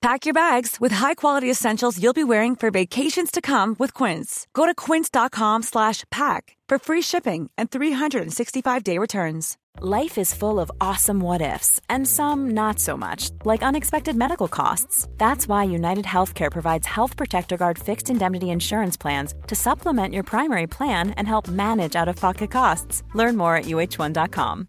Pack your bags with high-quality essentials you'll be wearing for vacations to come with Quince. Go to quince.com/pack for free shipping and 365-day returns. Life is full of awesome what ifs and some not so much, like unexpected medical costs. That's why United Healthcare provides Health Protector Guard fixed indemnity insurance plans to supplement your primary plan and help manage out-of-pocket costs. Learn more at uh1.com.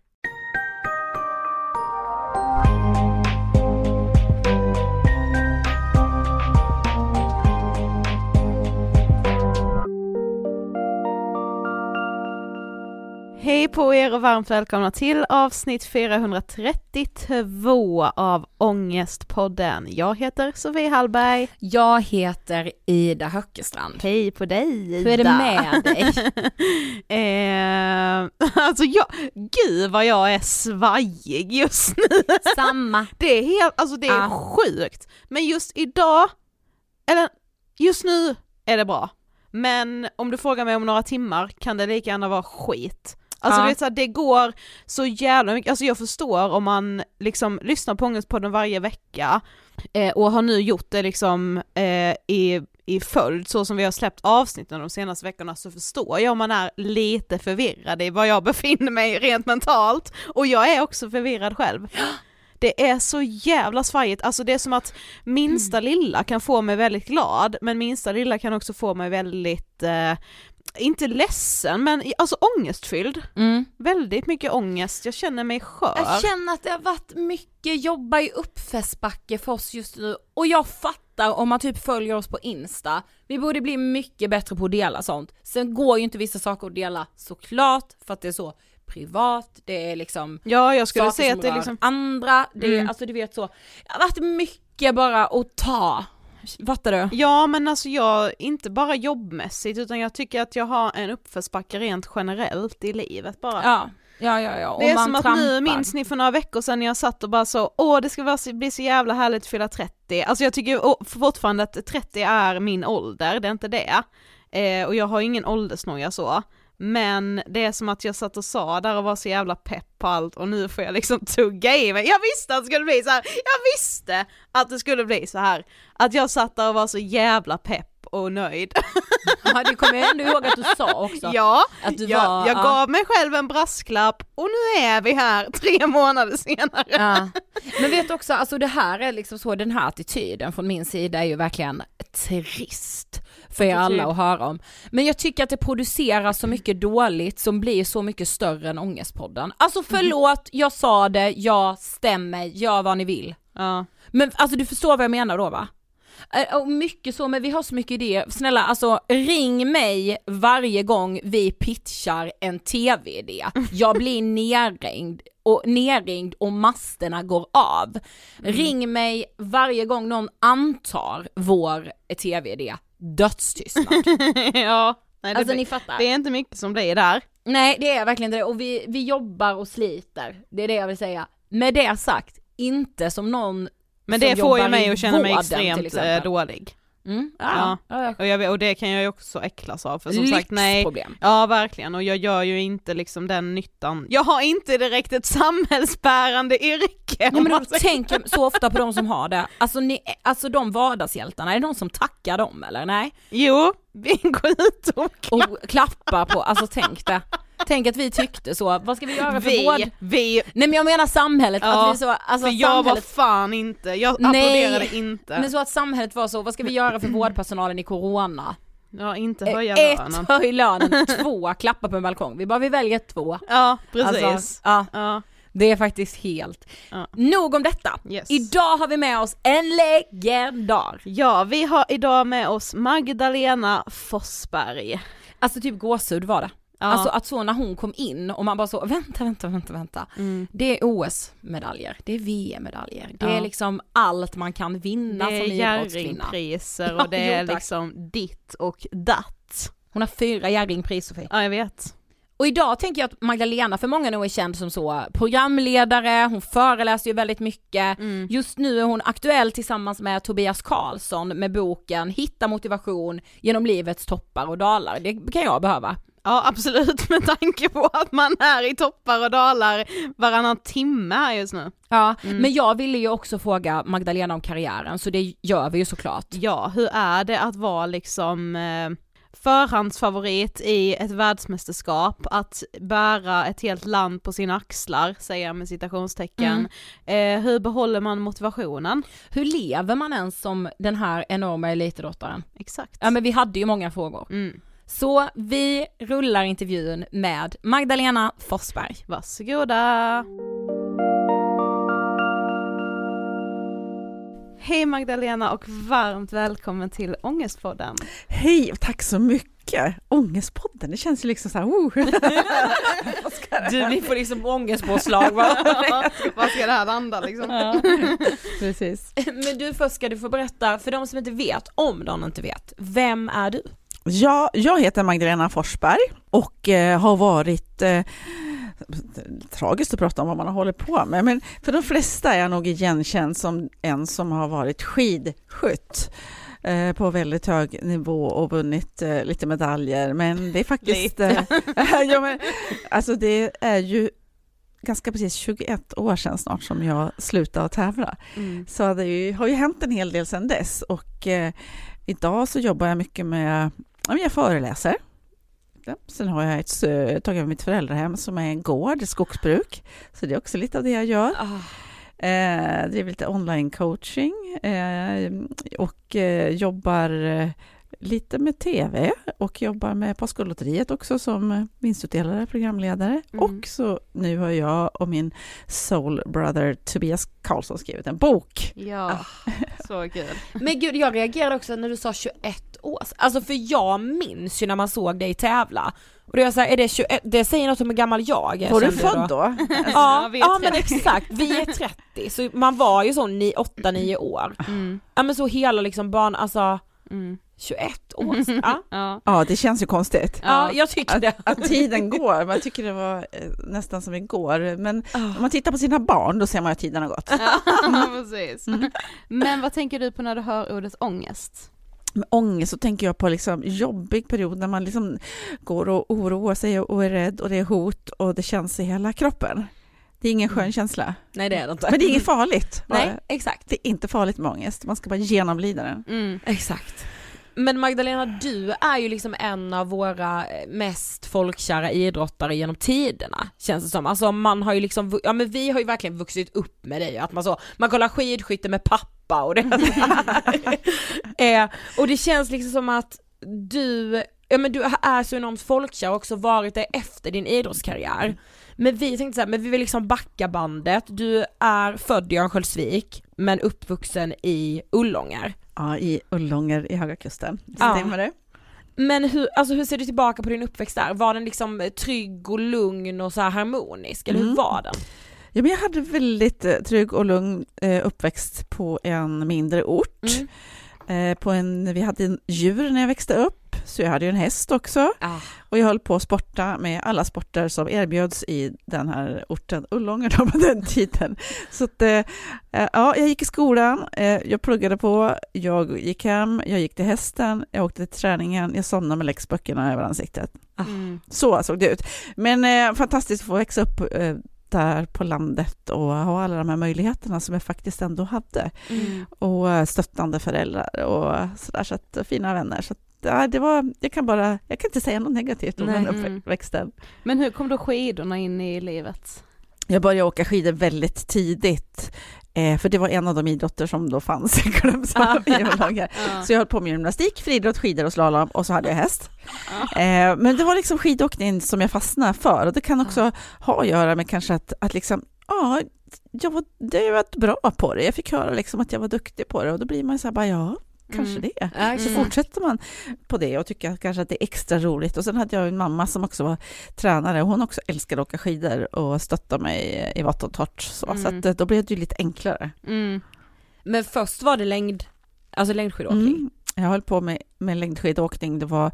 Hej på er och varmt välkomna till avsnitt 432 av Ångestpodden. Jag heter Sofie Hallberg. Jag heter Ida Höckestrand. Hej på dig Ida. Hur är det med dig? eh, alltså jag, gud vad jag är svajig just nu. Samma. Det är helt, alltså det är Ah. sjukt. Men just idag, eller just nu är det bra. Men om du frågar mig om några timmar kan det lika gärna vara skit. Alltså Ja. du vet så här, det går så jävla mycket, alltså jag förstår om man liksom lyssnar på Ångestpodden varje vecka eh, och har nu gjort det liksom eh, i, i följd så som vi har släppt avsnitten de senaste veckorna så förstår jag om man är lite förvirrad i var jag befinner mig rent mentalt och jag är också förvirrad själv. Det är så jävla svajigt, alltså det är som att minsta lilla kan få mig väldigt glad, men minsta lilla kan också få mig väldigt, eh, inte ledsen, men alltså ångestfylld. Mm. Väldigt mycket ångest, jag känner mig skör. Jag känner att det har varit mycket jobba i uppförsbacke för oss just nu och jag fattar om man typ följer oss på Insta, vi borde bli mycket bättre på att dela sånt. Sen går ju inte vissa saker att dela såklart för att det är så privat, det är liksom ja, jag skulle säga att det är liksom, andra, det är, Mm. alltså du vet så, det har varit mycket bara att ta, fattar du? ja men alltså jag, inte bara jobbmässigt utan jag tycker att jag har en uppförsbacke rent generellt i livet bara. Ja, ja, ja, ja. och Det är som att trampar. nu, minns ni för några veckor sedan när jag satt och bara så, åh det ska bli så jävla härligt att fylla 30. Alltså jag tycker fortfarande att 30 är min ålder, det är inte det. Eh, och jag har ingen åldersnoja så. Men det är som att jag satt och sa där och var så jävla pepp på allt och nu får jag liksom tugga i mig. Jag visste att det skulle bli så här. jag visste att det skulle bli så här. Att jag satt där och var så jävla pepp och nöjd. Ja, det kommer jag ändå ihåg att du sa också. Ja, Att du jag, var, jag ja. gav mig själv en brasklapp och nu är vi här tre månader senare. Ja. Men vet också, alltså det här är liksom så, den här attityden från min sida är ju verkligen trist för er alla att höra om. Men jag tycker att det produceras så mycket dåligt som blir så mycket större än Ångestpodden. Alltså förlåt, jag sa det, jag stämmer, gör vad ni vill. Ja. Men alltså du förstår vad jag menar då va? Och mycket så, men vi har så mycket idéer. Snälla alltså ring mig varje gång vi pitchar en tv-idé. Jag blir nerringd och nerringd och masterna går av. Ring mig varje gång någon antar vår tv-idé. Dödstystnad. ja. Nej, det, Alltså blir- ni fattar. det är inte mycket som blir där. Nej det är verkligen det och vi, vi jobbar och sliter. Det är det jag vill säga. Med det sagt, inte som någon Men som det får ju mig att känna mig extremt eh, dålig. Mm, Ja. ja. Ja. Och, jag, och det kan jag ju också äcklas av för som sagt nej, Lyxproblem. ja verkligen och jag gör ju inte liksom den nyttan, jag har inte direkt ett samhällsbärande yrke. Om men då tänker så ofta på de som har det, alltså, ni, alltså de vardagshjältarna, är det någon som tackar dem eller? Nej? Jo, vi går ut och Och klappar på, alltså tänk det. Tänk att vi tyckte så, vad ska vi göra för vård? vi, vi, Nej men jag menar samhället, Ja, att vi så, alltså för jag var samhället, fan inte, jag Nej, applåderade inte. men så att samhället var så, vad ska vi göra för vårdpersonalen i corona? Ja, inte höja Ett, lönen. höj lönen, två, klappa på en balkong. Vi bara, vi väljer två. Ja, precis. Alltså, ja, ja, det är faktiskt helt. Ja. Nog om detta. yes. Idag har vi med oss en legendar. Ja, vi har idag med oss Magdalena Forsberg. Alltså typ gåshud var det. Ja. Alltså att så när hon kom in och man bara så, vänta, vänta, vänta, vänta. Mm. Det är OS-medaljer, det är VM-medaljer, det Ja. är liksom allt man kan vinna det är som idrottskvinna. Jerringpriser Ja, och det är liksom ditt och datt. Hon har fyra Jerringpris Sofie. Ja, jag vet. Och idag tänker jag att Magdalena för många nog är känd som så programledare, hon föreläser ju väldigt mycket. Mm. Just nu är hon aktuell tillsammans med Tobias Karlsson med boken Hitta motivation genom livets toppar och dalar. Det kan jag behöva. Ja absolut med tanke på att man är i toppar och dalar varannan timme här just nu. Ja, Mm. men jag ville ju också fråga Magdalena om karriären så det gör vi ju såklart. Ja, hur är det att vara liksom, eh, förhandsfavorit i ett världsmästerskap, att bära ett helt land på sina axlar, säger jag med citationstecken. Mm. Eh, hur behåller man motivationen? Hur lever man ens som den här enorma elitidrottaren? Exakt. Ja men vi hade ju många frågor. Mm. Så vi rullar intervjun med Magdalena Forsberg. Varsågoda! Hej Magdalena och varmt välkommen till Ångestpodden. Hej och tack så mycket! Ångestpodden, det känns ju liksom så här, oh. Du, vi får liksom ångestpåslag va? Vad ska det här landa liksom? Ja, precis. Men du först ska du få berätta, för de som inte vet, om de inte vet, vem är du? Ja, jag heter Magdalena Forsberg och eh, har varit eh, tragiskt att prata om vad man har hållit på med, men för de flesta är jag nog igenkänd som en som har varit skidskytt eh, på väldigt hög nivå och vunnit lite medaljer, men det är faktiskt... Ja, men, alltså det är ju ganska precis 21 år sedan snart som jag slutade att tävla. Mm. Så det har ju hänt en hel del sedan dess och idag så jobbar jag mycket med, jag föreläser. Ja, sen har jag ett, eh, tagit mitt föräldrahem som är en gård, ett skogsbruk. Så det är också lite av det jag gör. Eh, driver lite online coaching eh, och eh, jobbar eh, lite med tv och jobbar med Postkodlotteriet också som vinstutdelare, programledare. Mm. Och så nu har jag och min soul brother Tobias Karlsson skrivit en bok. Ja, så kul. Men gud, jag reagerade också när du sa 21 år. Alltså för jag minns ju när man såg dig tävla. Och då är jag såhär, är det 21, det säger något om hur gammal jag är. Var du född då? Ja, Ja, vi är ja men 30. exakt, vi är 30, så man var ju så 8-9 år. Mm. Ja men så hela liksom barn, alltså Mm. 21 år sedan. Ja, Ja. Ja, det känns ju konstigt. ja jag tycker det. Att, att tiden går, man tycker det var eh, nästan som igår. Men Ah. om man tittar på sina barn, då ser man att tiden har gått. ja, precis. Men vad tänker du på när du hör ordet ångest? Med ångest så tänker jag på liksom jobbig period när man liksom går och oroar sig och är rädd och det är hot och det känns i hela kroppen. Det är ingen skön känsla. Nej det är det inte. Men det är inget farligt. Nej, exakt. Det är inte farligt med ångest, man ska bara genomlida den. Mm. Exakt. Men Magdalena, du är ju liksom en av våra mest folkkära idrottare genom tiderna, känns det som. Alltså man har ju liksom, ja men vi har ju verkligen vuxit upp med dig, att man så, man kollar skidskytte med pappa och det eh, Och det känns liksom som att du, ja men du är så enormt folkkär och också varit det efter din idrottskarriär. Men vi tänkte såhär, men vi vill liksom backa bandet, du är född i Örnsköldsvik men uppvuxen i Ullånger. Ja, i Ullånger i Höga Kusten. Ja. Stämmer det? Men hur, alltså hur ser du tillbaka på din uppväxt där? Var den liksom trygg och lugn och så harmonisk, eller hur Mm. var den? Ja, men jag hade väldigt eh, trygg och lugn eh, uppväxt på en mindre ort. Mm. Eh, på en, vi hade en djur när jag växte upp, så jag hade ju en häst också. Ah. Och jag höll på att sporta med alla sporter som erbjöds i den här orten, Ullånger då på den tiden. Så att, eh, ja, jag gick i skolan, eh, jag pluggade på, jag gick hem, jag gick till hästen, jag åkte till träningen, jag somnade med läxböckerna över ansiktet. Mm. Så såg det ut. Men eh, fantastiskt att få växa upp eh, där på landet och ha alla de här möjligheterna som jag faktiskt ändå hade. Mm. Och eh, stöttande föräldrar och sådär, så att, fina vänner. Så att, ja, det var, jag kan bara, jag kan inte säga något negativt om Nej. den Mm. uppväxten. Men hur kom då skidorna in i livet? Jag började åka skidor väldigt tidigt, eh, för det var en av de idrotter som då fanns i i Ullånger. Ja. Så jag höll på med gymnastik, friidrott, skidor och slalom och så hade jag häst. Eh, men det var liksom skidåkning som jag fastnade för och det kan också ha att göra med kanske att, att liksom, ja, jag var, det jag var bra på det. Jag fick höra liksom att jag var duktig på det och då blir man så här bara, ja, kanske Mm. det. Ja, Så Mm. fortsätter man på det och tycker kanske att det är extra roligt. Och sen hade jag en mamma som också var tränare. Hon också älskade att åka skidor och stötta mig i vått och torrt. Så, så Mm. att eh, då blev det ju lite enklare. Mm. Men först var det längd, alltså längdskidåkning. Mm. Jag höll på med, med längdskidåkning. Det var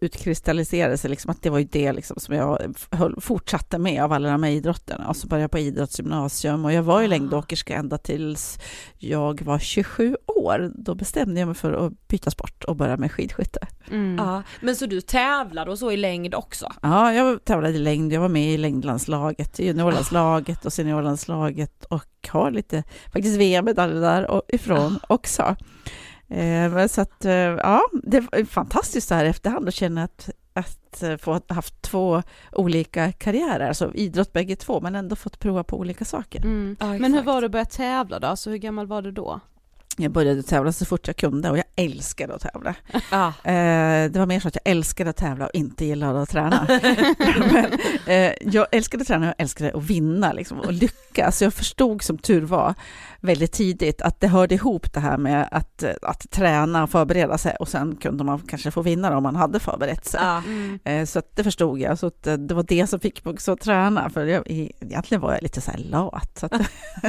utkristalliserade sig liksom att det var ju det liksom som jag höll, fortsatte med av alla de här idrotterna. Och så började jag på idrottsgymnasium och jag var ju Ah. längdåkerska ända tills jag var 27 år. Då bestämde jag mig för att byta sport och börja med skidskytte. Mm. Ja, men så du tävlade och så i längd också? Ja, jag tävlade i längd. Jag var med i längdlandslaget, i juniorlandslaget och seniorlandslaget och har lite faktiskt VM-medaljer där och ifrån också. Eh, så att, eh, ja, det är fantastiskt så här i efterhand att känna att, att eh, få ha haft två olika karriärer, alltså idrott bägge två, men ändå fått prova på olika saker. Mm. Ja, Men hur var det att börja tävla då? Alltså hur gammal var du då? Jag började tävla så fort jag kunde och jag älskade att tävla. Ja. Eh, det var mer så att jag älskade att tävla och inte gillade att träna. Men, eh, jag älskade att träna och jag älskade att vinna liksom, och lyckas. Så jag förstod som tur var väldigt tidigt att det hörde ihop det här med att, att träna och förbereda sig och sen kunde man kanske få vinna om man hade förberett sig. Ja. Eh, Så att det förstod jag. Så att eh, det var det som fick mig också att träna. För jag, egentligen var jag lite så här lat. Så att,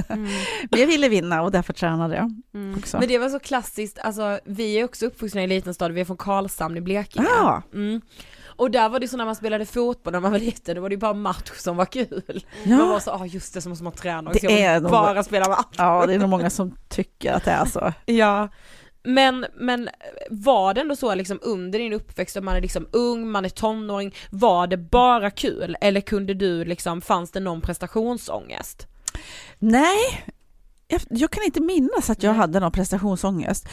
Mm. men jag ville vinna och därför tränade jag Mm. Också. Men det var så klassiskt, alltså vi är också uppvuxna i en liten stad, vi är från Karlshamn i Blekinge. Ja. Mm. Och där var det så när man spelade fotboll när man var liten, då var det ju bara match som var kul. Ja. Man var så, ah just det, så måste man träna också, Det är nog- bara spela match. ja, det är nog många som tycker att det är så. Ja. Men, men var det ändå så liksom under din uppväxt, att man är liksom ung, man är tonåring, var det bara kul? Eller kunde du liksom, fanns det någon prestationsångest? Nej, jag, kan inte minnas att jag Nej. hade någon prestationsångest.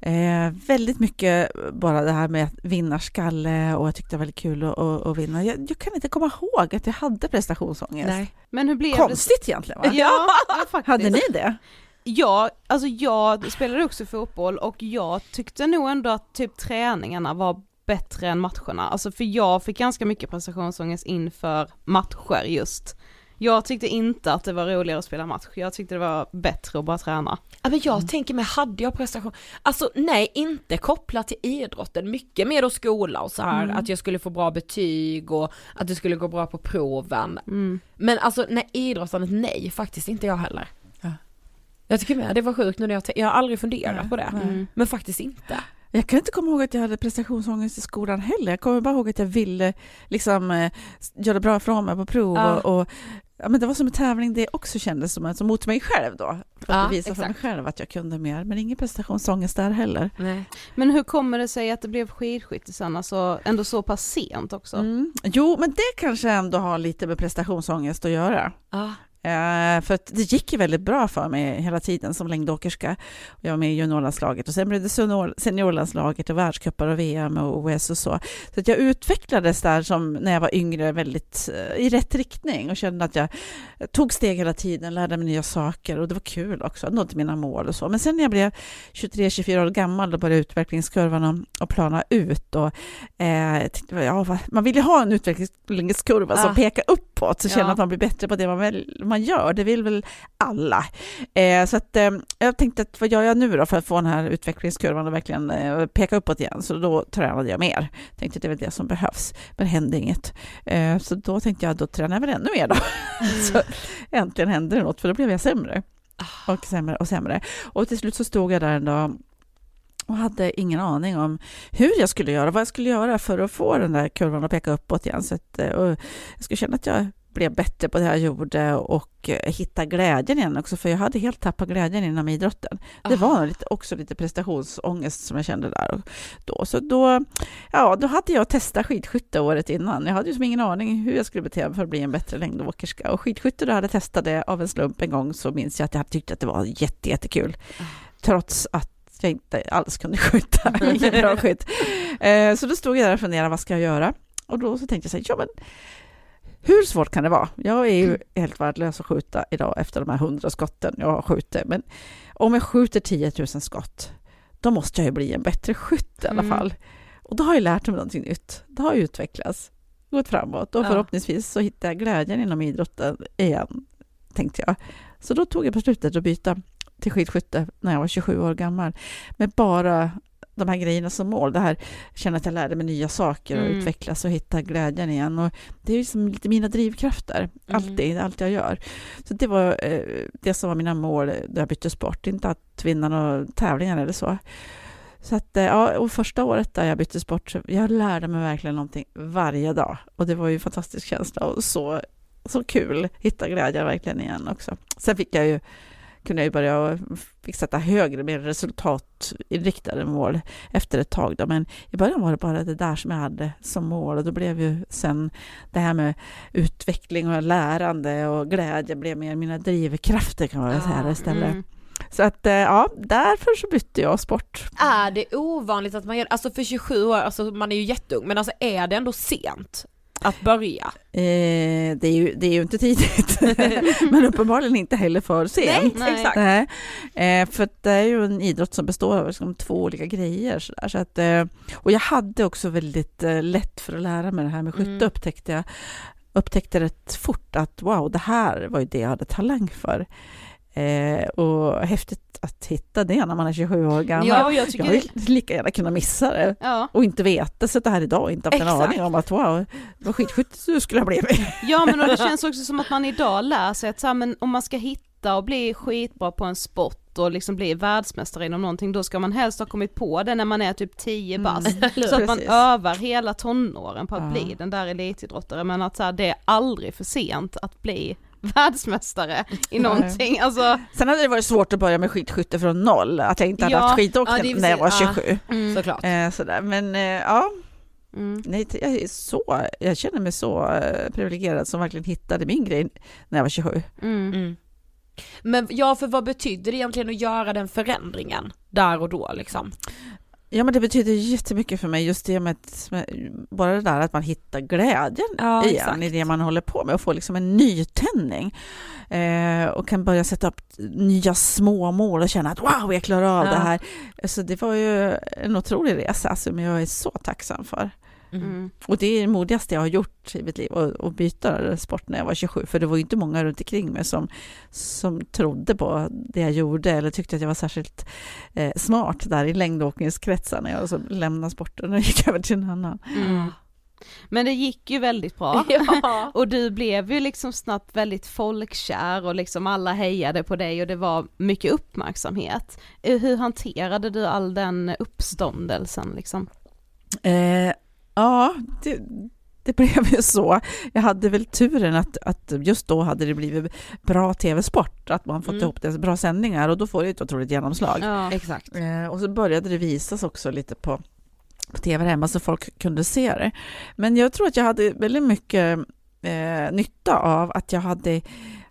Eh, väldigt mycket bara det här med att vinna skalle och jag tyckte det var väldigt kul att, att, att vinna. Jag, jag kan inte komma ihåg att jag hade prestationsångest. Men hur blev Konstigt egentligen va? det? Ja, ja faktiskt. Hade ni det? Ja, alltså jag spelade också fotboll och jag tyckte nog ändå att typ träningarna var bättre än matcherna. Alltså för jag fick ganska mycket prestationsångest inför matcher just. Jag tyckte inte att det var roligare att spela match, jag tyckte det var bättre att bara träna. Ja, men jag tänker mig, hade jag prestation, alltså nej inte kopplat till idrotten, mycket mer då skola och så här, Mm. att jag skulle få bra betyg och att det skulle gå bra på proven. Mm. Men alltså nej, idrottandet nej, faktiskt inte jag heller. Ja. Jag tycker med, det var sjukt nu när jag, jag har aldrig funderat Nej, på det. nej. Mm. Men faktiskt inte. Jag kan inte komma ihåg att jag hade prestationsångest i skolan heller. Jag kommer bara ihåg att jag ville liksom, eh, göra bra ifrån mig på prov. Ja. Och, och, ja, men det var som en tävling det också kändes som, alltså, mot mig själv då. För att Ja, bevisa för mig exakt. själv att jag kunde mer. Men ingen prestationsångest där heller. Nej. Men hur kommer det sig att det blev skidskytte sen, alltså ändå så pass sent också? Mm. Jo, men det kanske ändå har lite med prestationsångest att göra. Ja. Eh, för det gick ju väldigt bra för mig hela tiden som längdåkerska. Jag var med i juniorlandslaget och sen blev det senior, seniorlandslaget och världscupar och VM och OS och så. Så att jag utvecklades där som när jag var yngre väldigt eh, i rätt riktning och kände att jag tog steg hela tiden, lärde mig nya saker och det var kul också, nådde mina mål och så. Men sen när jag blev 23-24 år gammal då började utvecklingskurvan att- plana ut och eh, ja, man vill ju ha en utvecklingskurva som Ah. pekar uppåt så känner Ja. att man blir bättre på det man, väl, man gör. Det vill väl alla. Eh, så att, eh, jag tänkte att vad gör jag nu då för att få den här utvecklingskurvan att verkligen eh, peka uppåt igen? Så då tränade jag mer. Tänkte att det är väl det som behövs. Men det hände inget. Eh, så då tänkte jag då tränar jag väl ännu mer då. så äntligen hände det något för då blev jag sämre. Och sämre och sämre. Och till slut så stod jag där en dag och hade ingen aning om hur jag skulle göra, vad jag skulle göra för att få den där kurvan att peka uppåt igen. Så att, eh, jag skulle känna att jag blev bättre på det jag gjorde och eh, hitta glädjen igen också, för jag hade helt tappat glädjen inom idrotten. Det var nog lite, också lite prestationsångest som jag kände där och då. Så då, ja, då hade jag testat skidskytte året innan. Jag hade ju som ingen aning hur jag skulle bete mig för att bli en bättre längdåkerska. Och skidskytte, då hade jag testat det av en slump en gång, så minns jag att jag hade tyckt att det var jätte, jättekul. Trots att jag inte alls kunde skjuta, ingen bra skytt. Eh, Så då stod jag där och funderade, vad ska jag göra? Och då så tänkte jag så här, ja men hur svårt kan det vara? Jag är ju helt värdelös att skjuta idag efter de här hundra skotten jag har skjutit. Men om jag skjuter 10 000 skott, då måste jag ju bli en bättre skytt i alla Mm. fall. Och då har jag lärt mig någonting nytt. Det har utvecklats, gått framåt och förhoppningsvis så hittar jag glädjen inom idrotten igen, tänkte jag. Så då tog jag beslutet att byta till skidskytte när jag var 27 år gammal med bara de här grejerna som mål. Det här känna att jag lärde mig nya saker och Mm. utvecklas och hitta glädjen igen. Och det är liksom lite mina drivkrafter, alltid, allt jag gör. Så det var eh, det som var mina mål när jag bytte sport, inte att vinna några tävlingar eller så. Så att, eh, ja, och första året där jag bytte sport, så jag lärde mig verkligen någonting varje dag. Och det var ju en fantastisk känsla och så, så kul, hitta glädjen verkligen igen också. Sen fick jag ju kunde jag ju börja och fick sätta högre, mer resultatinriktade mål efter ett tag. Då. Men i början var det bara det där som jag hade som mål och då blev ju sen det här med utveckling och lärande och glädje blev mer mina drivkrafter kan man väl säga istället. Mm. Så att eh, ja, därför så bytte jag sport. Är det ovanligt att man gör alltså för 27 år, alltså man är ju jätteung, men alltså är det ändå sent att börja? Eh, det, är ju, det är ju inte tidigt, men uppenbarligen inte heller för sent. Nej, exakt. Nej. Eh, för det är ju en idrott som består av liksom två olika grejer. Så där, så att, eh, och jag hade också väldigt eh, lätt för att lära mig det här med skytte Mm. upptäckte jag. Upptäckte rätt fort att wow, det här var ju det jag hade talang för. Eh, och häftigt att hitta det när man är 27 år gammal. Ja, jag tycker jag vill lika gärna kunna missa det Ja. och inte veta, sitta här idag och inte haft en aning om att wow, vad skitskytt du skulle ha blivit. ja men det känns också som att man idag lär sig att så här, men om man ska hitta och bli skitbra på en sport och liksom bli världsmästare inom någonting då ska man helst ha kommit på det när man är typ 10 bast. Så att man övar hela tonåren på att Ja. bli den där elitidrottare men att så här, det är aldrig för sent att bli världsmästare i någonting. Alltså, Sen hade det varit svårt att börja med skidskytte från noll, att jag inte hade Ja, haft skidåkning ja, när jag var precis- 27. mm, Såklart. Eh, sådär. Men eh, ja, mm. nej, jag, är så, jag känner mig så eh, privilegierad som verkligen hittade min grej när jag var 27. Mm. Mm. Men ja, för vad betyder det egentligen att göra den förändringen där och då liksom? Ja men det betyder jättemycket för mig just det med, med bara det där att man hittar glädjen Ja, igen i det man håller på med och får liksom en nytändning eh, och kan börja sätta upp nya små mål och känna att wow, jag klarar av Ja. det här. Så det var ju en otrolig resa som jag är så tacksam för. Mm. Och det är det modigaste jag har gjort i mitt liv, att byta sport när jag var 27, för det var ju inte många runt omkring mig som, som trodde på det jag gjorde eller tyckte att jag var särskilt eh, smart där i längdåkningskretsar när jag så lämnade sporten och gick över till en annan. Mm. Men det gick ju väldigt bra. Ja. Och du blev ju liksom snabbt väldigt folkkär och liksom alla hejade på dig och det var mycket uppmärksamhet. Eh, Hur hanterade du all den uppståndelsen liksom? Eh, ja, det, det blev ju så. Jag hade väl turen att, att just då hade det blivit bra tv-sport, att man fått Mm. ihop det, bra sändningar och då får det ett otroligt genomslag. Ja. Exakt. Eh, och så började det visas också lite på, på tv hemma så folk kunde se det. Men jag tror att jag hade väldigt mycket eh, nytta av att jag hade,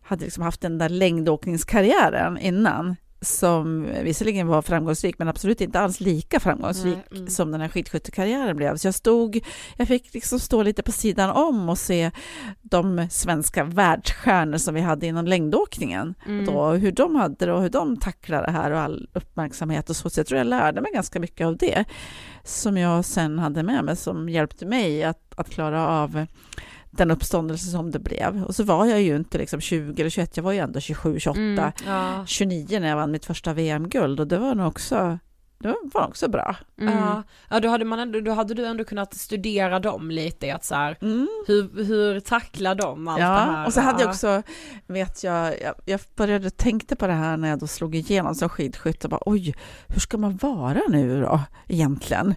hade liksom haft den där längdåkningskarriären innan som visserligen var framgångsrik men absolut inte alls lika framgångsrik Nej, mm. som den här skidskyttekarriären blev. Så jag stod, jag fick liksom stå lite på sidan om och se de svenska världsstjärnor som vi hade inom längdåkningen Mm. då, hur de hade det och hur de tacklade det här och all uppmärksamhet och så. Så jag tror jag lärde mig ganska mycket av det som jag sen hade med mig som hjälpte mig att, att klara av den uppståndelse som det blev. Och så var jag ju inte liksom 20 eller 21, jag var ju ändå 27, 28, Mm. Ja. 29 när jag vann mitt första VM-guld och det var nog också, det var också bra. Mm. Ja, ja då, hade man ändå, då hade du ändå kunnat studera dem lite, att så här, Mm. hur, hur tacklar de allt det Ja, här? och så hade jag Ja. också, vet jag, jag, jag började tänkte på det här när jag då slog igenom som skidskytt och bara oj, hur ska man vara nu då egentligen?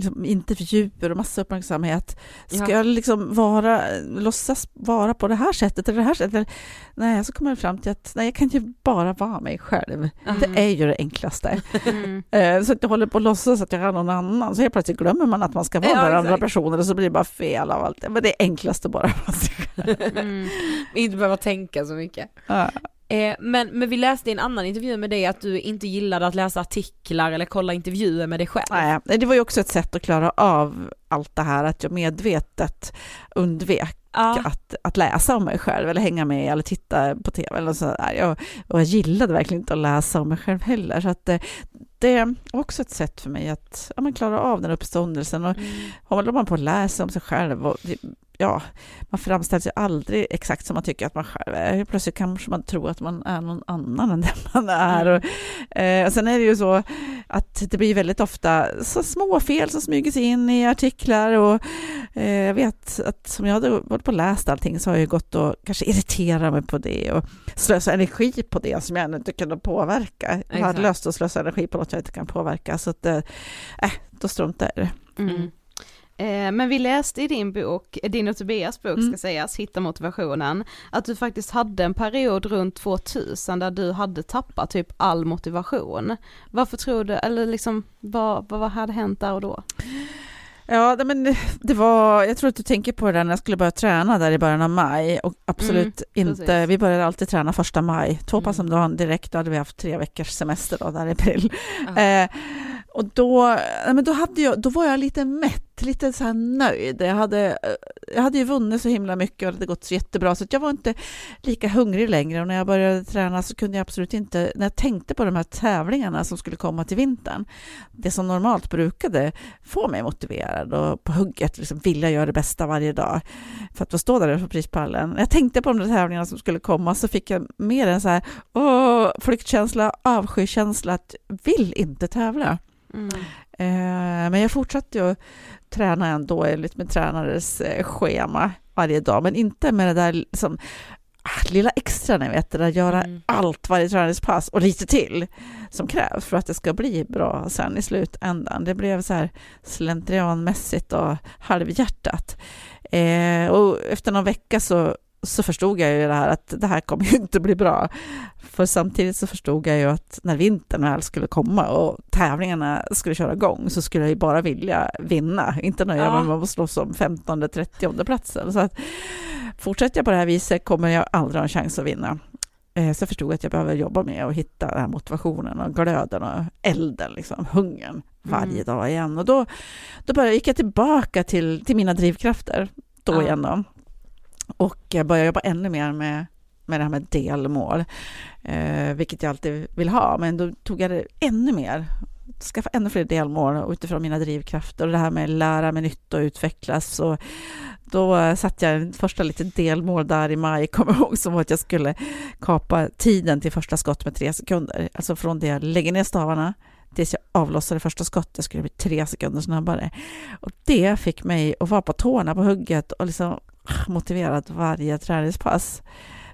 Liksom intervjuer och massa uppmärksamhet. Ska Ja. jag liksom vara, låtsas vara på det här sättet eller det här sättet? Nej, så kommer jag fram till att nej, jag kan ju bara vara mig själv. Mm. Det är ju det enklaste. Mm. Eh, Så att jag håller på att låtsas att jag är någon annan, så helt plötsligt glömmer man att man ska vara Ja, den andra personen och så blir det bara fel av allt. Men det är enklast att bara vara sig själv. Mm. Inte behöva tänka så mycket. Ja. Eh, men, men vi läste i en annan intervju med dig att du inte gillade att läsa artiklar eller kolla intervjuer med dig själv. Nej, det var ju också ett sätt att klara av allt det här, att jag medvetet undvek Ja. att, att läsa om mig själv eller hänga med eller titta på tv eller sådär. Jag, och jag gillade verkligen inte att läsa om mig själv heller. Så att det, det var också ett sätt för mig att ja, men klara av den uppståndelsen. Och Mm. håller man på att läsa om sig själv och ja, man framställs ju aldrig exakt som man tycker att man själv är. Plötsligt kanske man tror att man är någon annan än den man är. Mm. Och, eh, och sen är det ju så att det blir väldigt ofta så små fel som smyger sig in i artiklar och eh, jag vet att som jag hade varit på och läst allting så har jag gått och kanske irriterat mig på det och slösa energi på det som jag inte kunde påverka. Jag hade löst att slösa energi på något jag inte kan påverka så att, eh, äh, då struntar jag i det. Mm. Eh, Men vi läste i din bok, din och Tobias bok ska Mm. sägas, Hitta motivationen, att du faktiskt hade en period runt 2000 där du hade tappat typ all motivation. Varför tror du, eller liksom vad, vad hade hänt där och då? Ja, men det var, jag tror att du tänker på det där när jag skulle börja träna där i början av maj och absolut inte, precis. vi började alltid träna första maj, två pass om Mm. dagen direkt, då hade vi haft tre veckors semester då, där i april. Ja. Eh, och då, nej, men då, hade jag, då var jag lite mätt, lite så här nöjd. Jag hade, eh, jag hade ju vunnit så himla mycket och det hade gått så jättebra så att jag var inte lika hungrig längre och när jag började träna så kunde jag absolut inte, när jag tänkte på de här tävlingarna som skulle komma till vintern, det som normalt brukade få mig motiverad och på hugget liksom vilja göra det bästa varje dag för att få stå där på prispallen. När jag tänkte på de där tävlingarna som skulle komma så fick jag mer en så här åh, flyktkänsla, avskykänsla att vill inte tävla. Mm. Eh, men jag fortsatte ju träna ändå enligt min tränares eh, schema varje dag, men inte med det där liksom, lilla extra, ni vet, det där göra Mm. allt varje träningspass och lite till som krävs för att det ska bli bra sen i slutändan. Det blev så här slentrianmässigt och halvhjärtat. Eh, och efter någon vecka så, så förstod jag ju det här att det här kommer ju inte bli bra. För samtidigt så förstod jag ju att när vintern väl skulle komma och tävlingarna skulle köra igång så skulle jag ju bara vilja vinna, inte nöja Ja. mig med att slåss om 15 30 platsen. Så att fortsätter jag på det här viset kommer jag aldrig ha en chans att vinna. Eh, Så jag förstod att jag behöver jobba med att hitta den här motivationen och glöden och elden, liksom, hungern varje Mm. dag igen. Och då, då började, gick jag tillbaka till, till mina drivkrafter då Ja. igen då. Och börja började jobba ännu mer med, med det här med delmål, eh, vilket jag alltid vill ha, men då tog jag det ännu mer skaffa ännu fler delmål utifrån mina drivkrafter och det här med lära mig nytt och utvecklas. Och då eh, satte jag en första lite delmål där i maj, kommer jag ihåg, som var att jag skulle kapa tiden till första skott med tre sekunder. Alltså från det jag lägger ner stavarna tills jag avlossade första skottet skulle det bli tre sekunder snabbare. Och det fick mig att vara på tårna på hugget och liksom motiverad varje träningspass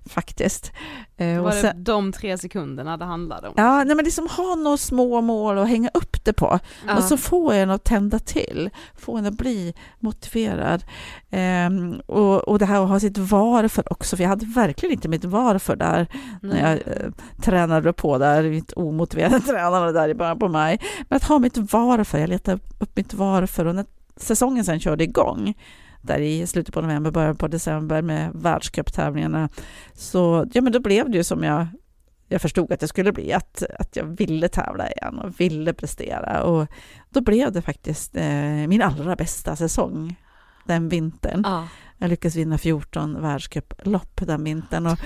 faktiskt. Eh, Var sen- det de tre sekunderna det handlade om? Ja, nej, men liksom ha några små mål att hänga upp det på Ja. och så få en att tända till, få en att bli motiverad. Ehm, och, och det här att ha sitt varför också, för jag hade verkligen inte mitt varför där när jag eh, tränade på där, mitt omotiverade tränande där i början på maj. Men att ha mitt varför, jag letade upp mitt varför och när säsongen sen körde igång där i slutet på november, början på december med världscuptävlingarna, så ja, men då blev det ju som jag jag förstod att det skulle bli, att, att jag ville tävla igen och ville prestera. Och då blev det faktiskt eh, min allra bästa säsong den vintern. Ja. Jag lyckades vinna 14 världscuplopp den vintern. Och,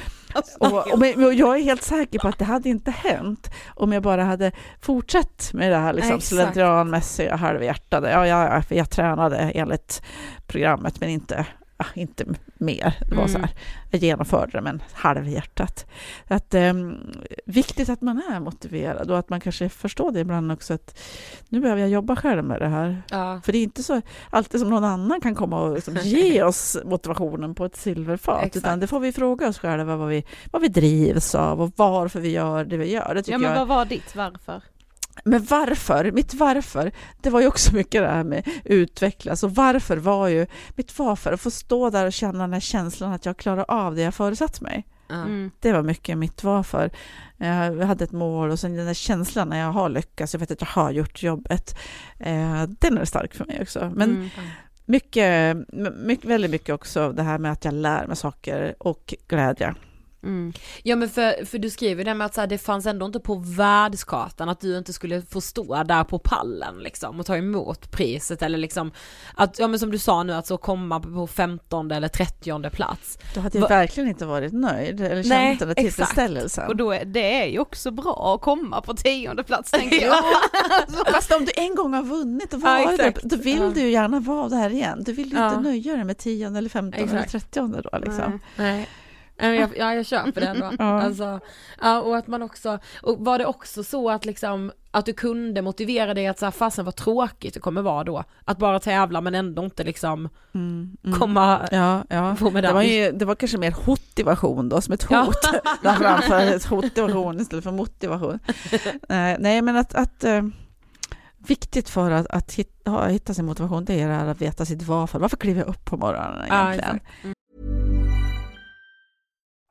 och, och, jag är helt säker på att det hade inte hänt om jag bara hade fortsatt med det här liksom, slentrianmässiga halvhjärtade. Ja, ja, ja, för jag tränade enligt programmet men inte, ah, inte mer. Det var Mm. så här, jag genomförde det men halvhjärtat. Att, ehm, viktigt att man är motiverad och att man kanske förstår det ibland också att nu behöver jag jobba själv med det här. Ja. För det är inte så alltid som någon annan kan komma och liksom ge oss motivationen på ett silverfat, Exakt. utan det får vi fråga oss själva vad vi, vad vi drivs av och varför vi gör det vi gör. Det Ja men jag. vad var ditt varför? Men varför? Mitt varför, det var ju också mycket det här med utvecklas och varför var ju mitt varför att få stå där och känna den här känslan att jag klarar av det jag föresatt mig. Mm. Det var mycket mitt varför. Jag hade ett mål och sen den där känslan när jag har lyckats, jag vet att jag har gjort jobbet, eh, den är stark för mig också. Men Mm. mycket, mycket, väldigt mycket också det här med att jag lär mig saker och glädje. Mm. Ja men för, för du skriver det med att så här, det fanns ändå inte på världskartan att du inte skulle få stå där på pallen liksom och ta emot priset eller liksom att, ja men som du sa nu att så komma på 15 eller 30 plats. Då hade jag Va- verkligen inte varit nöjd eller känt Nej, den där tillfredsställelsen. Och då är, det är ju också bra att komma på tionde plats tänker jag. Fast om du en gång har vunnit och Ja, varit där, exakt. då vill Ja. du ju gärna vara där igen. Du vill ju Ja. inte nöja dig med tionde eller femtonde eller trettionde då liksom. Nej. Nej. Jag, ja, jag köper det ändå. Ja. Alltså, ja, och att man också, och var det också så att liksom, att du kunde motivera dig att så här, fasen vad tråkigt det kommer vara då, att bara tävla men ändå inte liksom Mm, mm. komma, Ja, ja. få medalj. Det var, ju, det var kanske mer hotivation då, som ett Ja. hot. Där framför ett motivation istället för motivation. nej, men att, att eh, viktigt för att, att hitta, ha, hitta sin motivation, det är att veta sitt varför. Varför kliver jag upp på morgonen Ja, egentligen? exakt.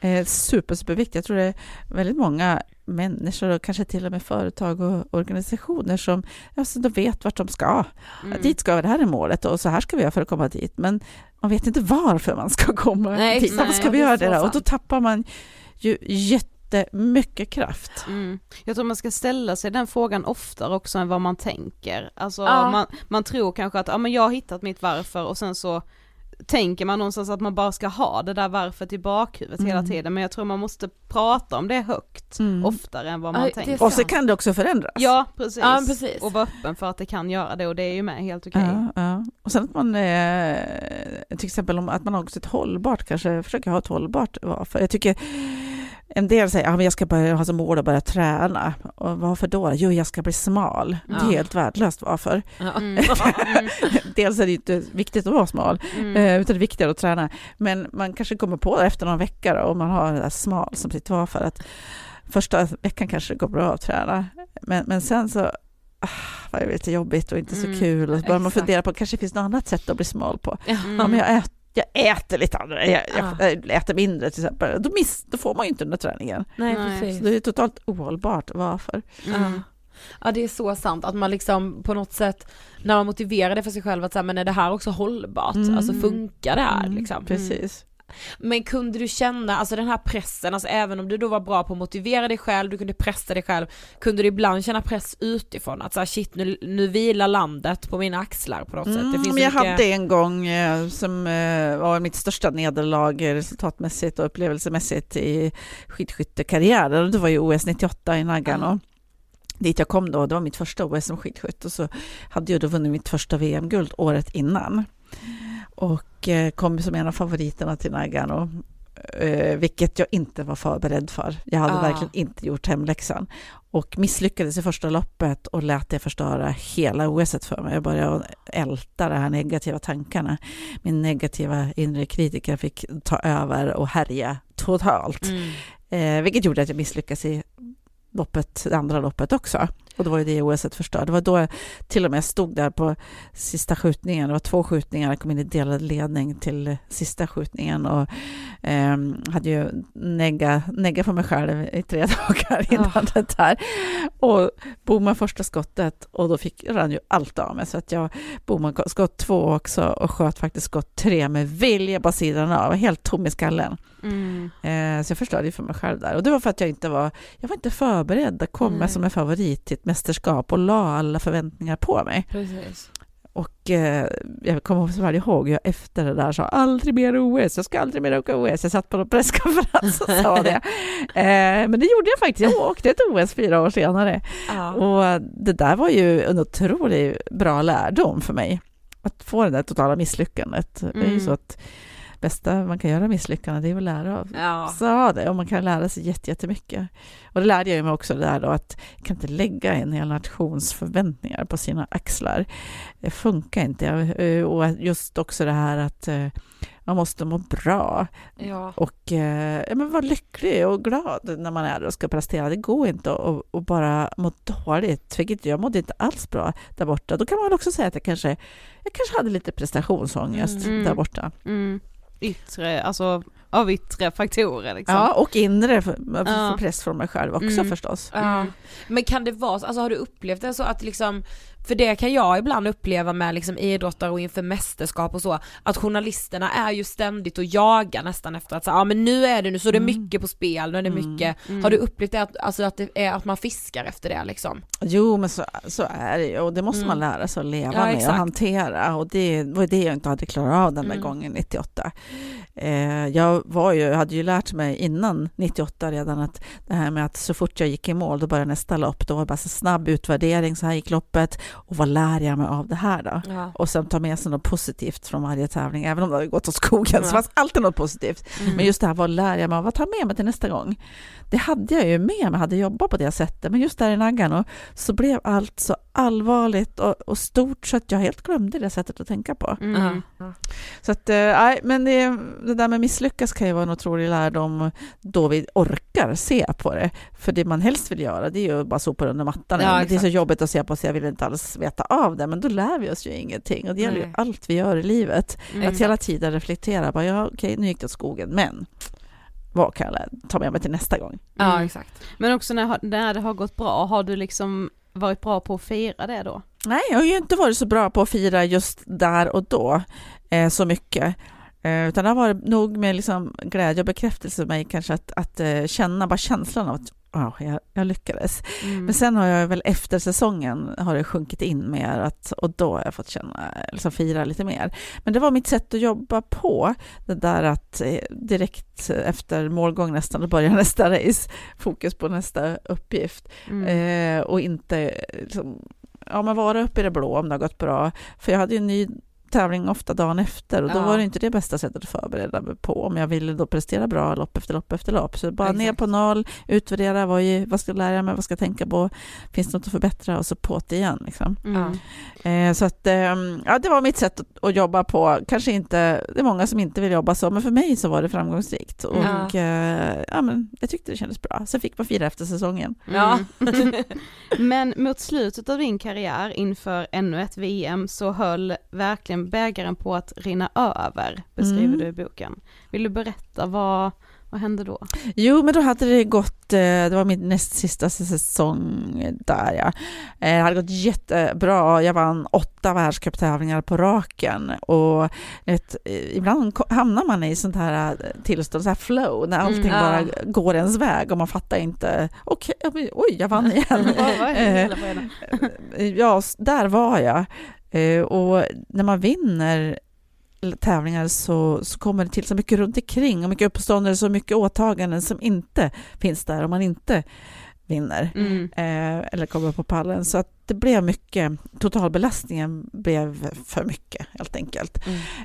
Eh, super, superviktigt. Jag tror det är väldigt många människor och kanske till och med företag och organisationer som alltså, de vet vart de ska. Mm. Dit ska vi, det här är målet och så här ska vi göra för att komma dit. Men man vet inte varför man ska komma Nej, dit. Varför ska vi göra det? Och då tappar man ju jättemycket kraft. Mm. Jag tror man ska ställa sig den frågan oftare också än vad man tänker. Alltså Ja. man, man tror kanske att, ja men jag har hittat mitt varför och sen så tänker man någonstans att man bara ska ha det där varför i bakhuvudet hela Mm. tiden men jag tror man måste prata om det högt Mm. oftare än vad man är tänker. Och så kan det också förändras. Ja precis. Ja, precis. och vara öppen för att det kan göra det och det är ju med helt okej. Ja, ja. Och sen att man, eh, till exempel om att man har också ett hållbart, kanske försöker ha ett hållbart varför. Jag tycker en del säger att ja, jag ska börja ha som mål att börja träna. Och varför då? Jo, jag ska bli smal. Det är Ja. helt värdelöst varför. Ja. Mm. Dels är det inte viktigt att vara smal, Mm. eh, utan det är viktigare att träna. Men man kanske kommer på det efter någon vecka då, om man har det där smal som sitt varför. Att första veckan kanske det går bra att träna, men, men sen så ah, var det lite jobbigt och inte så Mm, kul. Och så börjar man fundera på kanske finns något annat sätt att bli smal på. Mm. Ja, men jag, ät, jag äter lite andra, jag, Ja. jag äter mindre till exempel. Då, miss, då får man ju inte den där träningen. Nej, Nej. precis. Så det är totalt ohållbart. Varför? Mm. Ja. ja det är så sant att man liksom på något sätt när man motiverar det för sig själv att säga men är det här också hållbart? Mm. Alltså funkar det här Mm, liksom? Precis. Men kunde du känna, alltså den här pressen, alltså även om du då var bra på att motivera dig själv, du kunde pressa dig själv, kunde du ibland känna press utifrån? Att såhär shit nu, nu vilar landet på mina axlar på något sätt. Mm, men jag mycket... hade en gång eh, som eh, var mitt största nederlag resultatmässigt och upplevelsemässigt i skidskyttekarriären. Det var ju OS 98 i Nagano. Dit jag kom då, det var mitt första OS som skidskytt och så hade jag då vunnit mitt första VM-guld året innan. Och eh, kom som en av favoriterna till Nagano. Eh, vilket jag inte var förberedd för. Jag hade Ah. verkligen inte gjort hemläxan. Och misslyckades i första loppet och lät det förstöra hela OS för mig. Jag började älta de här negativa tankarna. Min negativa inre kritiker fick ta över och härja totalt. Mm. Eh, vilket gjorde att jag misslyckades i loppet, det andra loppet också. Och då var ju det OS förstört. Det var då jag till och med stod där på sista skjutningen. Det var två skjutningar, jag kom in i delad ledning till sista skjutningen och eh, hade ju negga, negga för mig själv i tre dagar innan Ah. det där. Och bommade första skottet och då fick, rann ju allt av mig så att jag bommade skott två också och sköt faktiskt skott tre med vilja på sidan av. Helt tom i skallen. Mm. Eh, så jag förstörde ju för mig själv där. Och det var för att jag inte var, jag var inte förberedd att komma Nej. som en favorit till ett mästerskap och la alla förväntningar på mig. Precis. Och eh, jag kommer så väl ihåg, jag efter det där sa aldrig mer OS, jag ska aldrig mer åka OS. Jag satt på en presskonferens och sa det. Eh, men det gjorde jag faktiskt, jag åkte ett OS fyra år senare. Ja. Och det där var ju en otroligt bra lärdom för mig. Att få det där totala misslyckandet. Det är ju Mm. så att bästa man kan göra misslyckande, det är att lära av. Ja. Så det, och man kan lära sig jätte- jättemycket. Och det lärde jag mig också det där då att jag kan inte lägga en hel nations förväntningar på sina axlar. Det funkar inte. Eh, Och just också det här att eh, man måste må bra Ja. och eh, ja, men vara lycklig och glad när man är där och ska prestera. Det går inte att att bara må dåligt. Vilket jag mådde inte alls bra där borta. Då kan man också säga att jag kanske, jag kanske hade lite prestationsångest Mm. där borta. Mm. Yttre, alltså av yttre faktorer liksom. Ja, och inre för, för Ja. press från mig själv också Mm. förstås. Ja. Men kan det vara så, alltså har du upplevt det så att liksom, för det kan jag ibland uppleva med liksom idrottare och inför mästerskap och så, att journalisterna är ju ständigt och jagar nästan efter att säga, ja men nu är det nu så det Mm. mycket på spel, nu är det Mm. mycket, Mm. har du upplevt det att, alltså att det är att man fiskar efter det liksom? Jo, men så, så är det ju och det måste man Mm. lära sig att leva Ja, med exakt. och hantera och det var det jag inte hade klarat av den där gången 98. Eh, jag var ju, hade ju lärt mig innan 98 redan att det här med att så fort jag gick i mål då började nästa lopp, då var det bara så snabb utvärdering, så här gick loppet och vad lär jag mig av det här då? Ja. Och sen ta med sig något positivt från varje tävling, även om det hade gått åt skogen Ja. så fanns alltid något positivt. Mm. Men just det här, vad lär jag mig av? Vad tar jag med mig till nästa gång? Det hade jag ju med mig, hade jobbat på det sättet, men just där i Nagano och så blev allt så allvarligt och, och stort så att jag helt glömde det sättet att tänka på. Mm. Så att, eh, nej, men det, det där med misslyckas kan ju vara en otrolig lärdom då vi orkar se på det. För det man helst vill göra, det är ju bara sopa under mattan. Ja, det är så jobbigt att se på så jag vill inte alls veta av det, men då lär vi oss ju ingenting. Och det gäller ju Nej. allt vi gör i livet. Mm. Att hela tiden reflektera, bara, ja okej, nu gick det åt skogen, men vad kan jag ta med mig till nästa gång? Ja Mm. exakt. Men också när, när det har gått bra, har du liksom varit bra på att fira det då? Nej, jag har ju inte varit så bra på att fira just där och då eh, så mycket. Eh, utan det har varit nog med liksom glädje och bekräftelse för mig kanske att, att eh, känna bara känslan av att ja, jag, jag lyckades. Mm. Men sen har jag väl efter säsongen har det sjunkit in mer att, och då har jag fått känna, liksom fira lite mer. Men det var mitt sätt att jobba på, det där att eh, direkt efter målgång nästan, då börjar nästa race, fokus på nästa uppgift. Mm. Eh, och inte liksom, ja, men vara uppe i det blå om det har gått bra. För jag hade ju en ny tävling ofta dagen efter och då Ja. var det inte det bästa sättet att förbereda mig på om jag ville då prestera bra lopp efter lopp efter lopp. Så bara ner Exakt. på noll, utvärdera, vad, är- vad ska jag lära mig, vad ska jag tänka på, finns det något att förbättra och så på det igen. Liksom. Mm. Eh, så att, ehm, ja, det var mitt sätt att, att jobba på. Kanske inte, det är många som inte vill jobba så, men för mig så var det framgångsrikt. Och Ja. eh, ja, men jag tyckte det kändes bra. Sen fick man fira efter säsongen. Ja. Mm. Men mot slutet av din karriär inför ännu ett VM så höll verkligen bägaren på att rinna över, beskriver Mm. du i boken. Vill du berätta vad, vad hände då? Jo, men då hade det gått, eh, det var min näst sista säsong där ja. Eh, Det hade gått jättebra, jag vann åtta världscuptävlingar på raken och ett, eh, ibland hamnar man i sånt här tillstånd, så här flow, när allting Mm, ja. bara går ens väg och man fattar inte, okej, oj, jag vann igen. Ja, där var jag. Eh, Och när man vinner tävlingar så, så kommer det till så mycket runt omkring och mycket uppståndelse och mycket åtaganden som inte finns där om man inte vinner Mm. eh, eller kommer på pallen. Så att det blev mycket, totalbelastningen blev för mycket helt enkelt.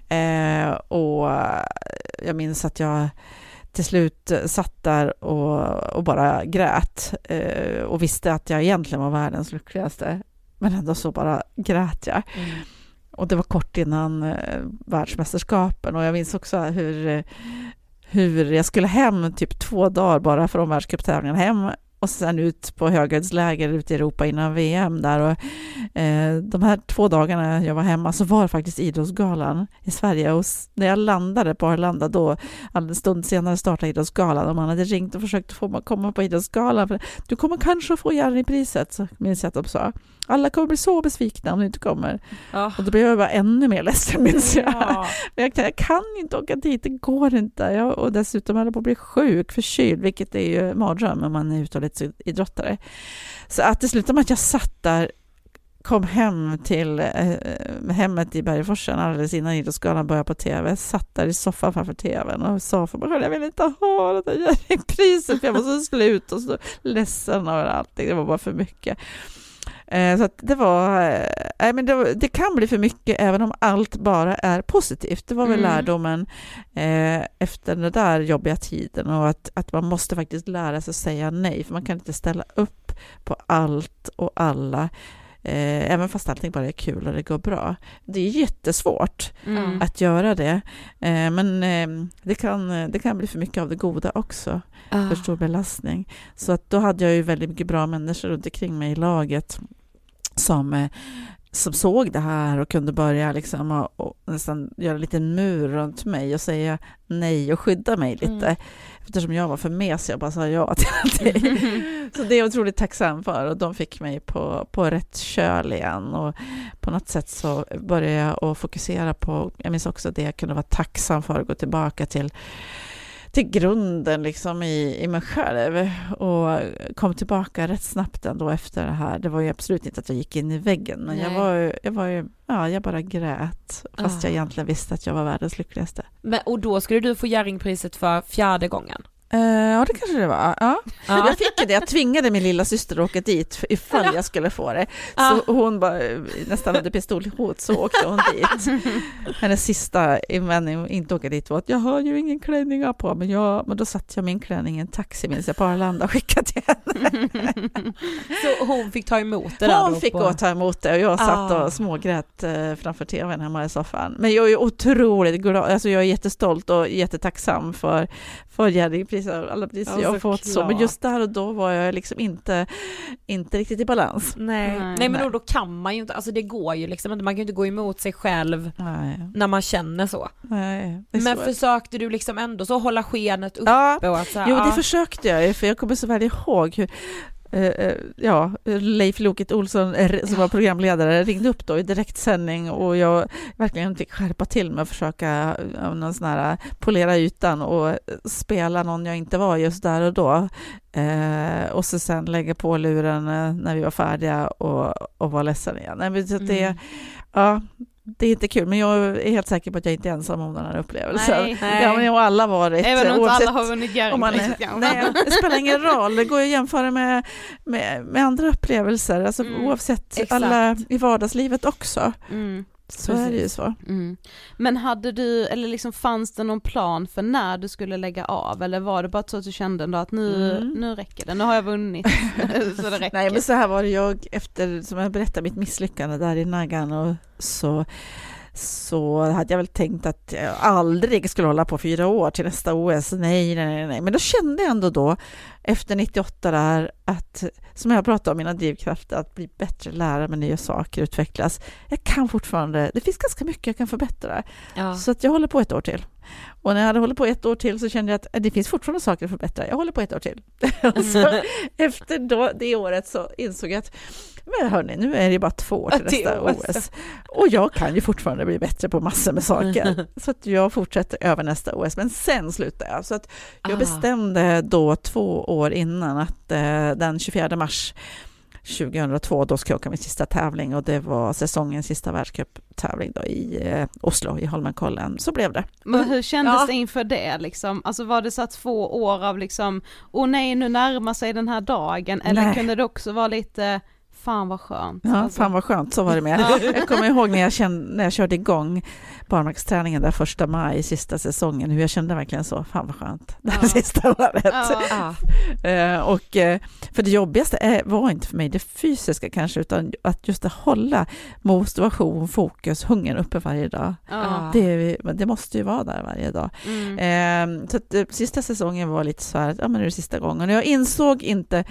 Eh, och jag minns att jag till slut satt där och, och bara grät eh, och visste att jag egentligen var världens lyckligaste. Men ändå så bara grät jag. Mm. Och det var kort innan eh, världsmästerskapen. Och jag minns också hur, eh, hur jag skulle hem typ två dagar bara från världscuptävlingen hem och sen ut på höghöjdsläger ute i Europa innan VM där. Och eh, de här två dagarna jag var hemma så var det faktiskt Idrottsgalan i Sverige. Och när jag landade på Arlanda då en stund senare startade Idrottsgalan och man hade ringt och försökt få mig komma på Idrottsgalan. För du kommer kanske få Jerry-priset så minns jag att de sa alla kommer bli så besvikna om du inte kommer Ja. och då blev jag bara ännu mer ledsen minns jag. Ja. Men jag, kan, jag kan inte åka dit, det går inte. Jag, och dessutom höll jag på att bli sjuk, förkyld, vilket är ju mardröm om man är uthållighetsidrottare. Så att det slutade med att jag satt där, kom hem till eh, hemmet i Bergforsen alldeles innan Idrottsgalan började på tv. Satt där i soffan framför tvn och sa för mig själv, jag vill inte ha det där Jerringpriset, för jag var så slut och så ledsen över allting. Det var bara för mycket. Eh, så att det var, eh, men det, det, kan bli för mycket även om allt bara är positivt. Det var väl mm. lärdomen eh, efter den där jobbiga tiden och att, att man måste faktiskt lära sig att säga nej, för man kan inte ställa upp på allt och alla. Eh, även fast allting bara är kul och det går bra. Det är jättesvårt mm. att göra det, eh, men eh, det, kan, det kan bli för mycket av det goda också, ah. för stor belastning. Så att då hade jag ju väldigt mycket bra människor runt omkring mig i laget som eh, som såg det här och kunde börja liksom och, och nästan göra en liten mur runt mig och säga nej och skydda mig lite. Mm. Eftersom jag var för mesig och bara sa ja till allting. Så det är jag otroligt tacksam för och de fick mig på, på rätt köl igen och på något sätt så började jag att fokusera på, jag minns också det jag kunde vara tacksam för att gå tillbaka till till grunden liksom i, i mig själv och kom tillbaka rätt snabbt ändå efter det här. Det var ju absolut inte att jag gick in i väggen, men jag var, jag var ju, ja, jag bara grät fast ah. jag egentligen visste att jag var världens lyckligaste. Men, och då skulle du få Jerringpriset för fjärde gången? Uh, ja, det kanske det var. Ja. ja. Jag fick det, jag tvingade min lilla syster att åka dit ifall jag skulle få det. Så ja. hon bara, nästan hade pistolhot, så åkte hon dit. Hennes sista invändning att inte åka dit var att jag har ju ingen klänning på men, jag, men då satte jag min klänning i en taxi minns jag på Arlanda och skickade till henne. Så hon fick ta emot det där? Hon fick gå och ta emot det och jag satt ah. och smågrät eh, framför tvn hemma i soffan. Men jag är otroligt glad, alltså jag är jättestolt och jättetacksam för, för Jerringpriset, alla priser ja, jag har fått så, men just där och då var jag liksom inte, inte riktigt i balans. Nej, nej, nej men då, då, kan man ju inte, alltså det går ju liksom inte, man kan ju inte gå emot sig själv nej. när man känner så. Nej, men försökte du liksom ändå så hålla skenet uppe? Ja, och att så här, jo det försökte jag ju, för jag kommer så väl ihåg hur ja, Leif Loket Olsson som var programledare ringde upp då i direktsändning och jag verkligen fick skärpa till mig och försöka någon sån här, polera ytan och spela någon jag inte var just där och då. Eh, och så sen lägga på luren när vi var färdiga och, och vara ledsen igen. Nej, så det, mm. ja, det är inte kul, men jag är helt säker på att jag inte är ensam om den här upplevelsen. Nej, nej. Har ju alla varit. Även om inte alla har vunnit Nej, det spelar ingen roll, det går att jämföra med, med, med andra upplevelser, alltså mm, oavsett exakt. alla i vardagslivet också. Mm. Så Precis. är det ju så. Mm. Men hade du, eller liksom fanns det någon plan för när du skulle lägga av eller var det bara så att du kände ändå att nu, mm. nu räcker det, nu har jag vunnit så det räcker? Nej men så här var det jag efter, som jag berättade, mitt misslyckande där i Nagano så så hade jag väl tänkt att jag aldrig skulle hålla på fyra år till nästa OS. Nej, nej, nej. Men då kände jag ändå då, efter 98 där, att, som jag pratade om, mina drivkrafter, att bli bättre lärare med nya saker, utvecklas. Jag kan fortfarande, det finns ganska mycket jag kan förbättra. Ja. Så att jag håller på ett år till. Och när jag hade hållit på ett år till så kände jag att det finns fortfarande saker att förbättra. Jag håller på ett år till. så, efter då, det året så insåg jag att men hörni, nu är det bara två år till nästa OS. Och jag kan ju fortfarande bli bättre på massor med saker. Så att jag fortsätter över nästa OS, men sen slutar jag. Så att jag ah. bestämde då två år innan att eh, den 24 mars 2002, då ska jag åka min sista tävling och det var säsongens sista världscuptävling då i eh, Oslo, i Holmenkollen. Så blev det. Men hur kändes ja. det inför det liksom? Alltså var det så att två år av liksom, åh nej nu närmar sig den här dagen, eller nej. kunde det också vara lite fan vad skönt. Ja, alltså. fan vad skönt, så var det med. jag kommer ihåg när jag, kände, när jag körde igång barmarksträningen där första maj, sista säsongen, hur jag kände verkligen så, fan vad skönt, det ja. sista året. Ja. uh, och, uh, för det jobbigaste är, var inte för mig det fysiska kanske, utan att just att hålla motivation, fokus, hungern uppe varje dag. Ja. Det, det måste ju vara där varje dag. Mm. Uh, så att, sista säsongen var lite så här, ja men nu är det sista gången. Och jag insåg inte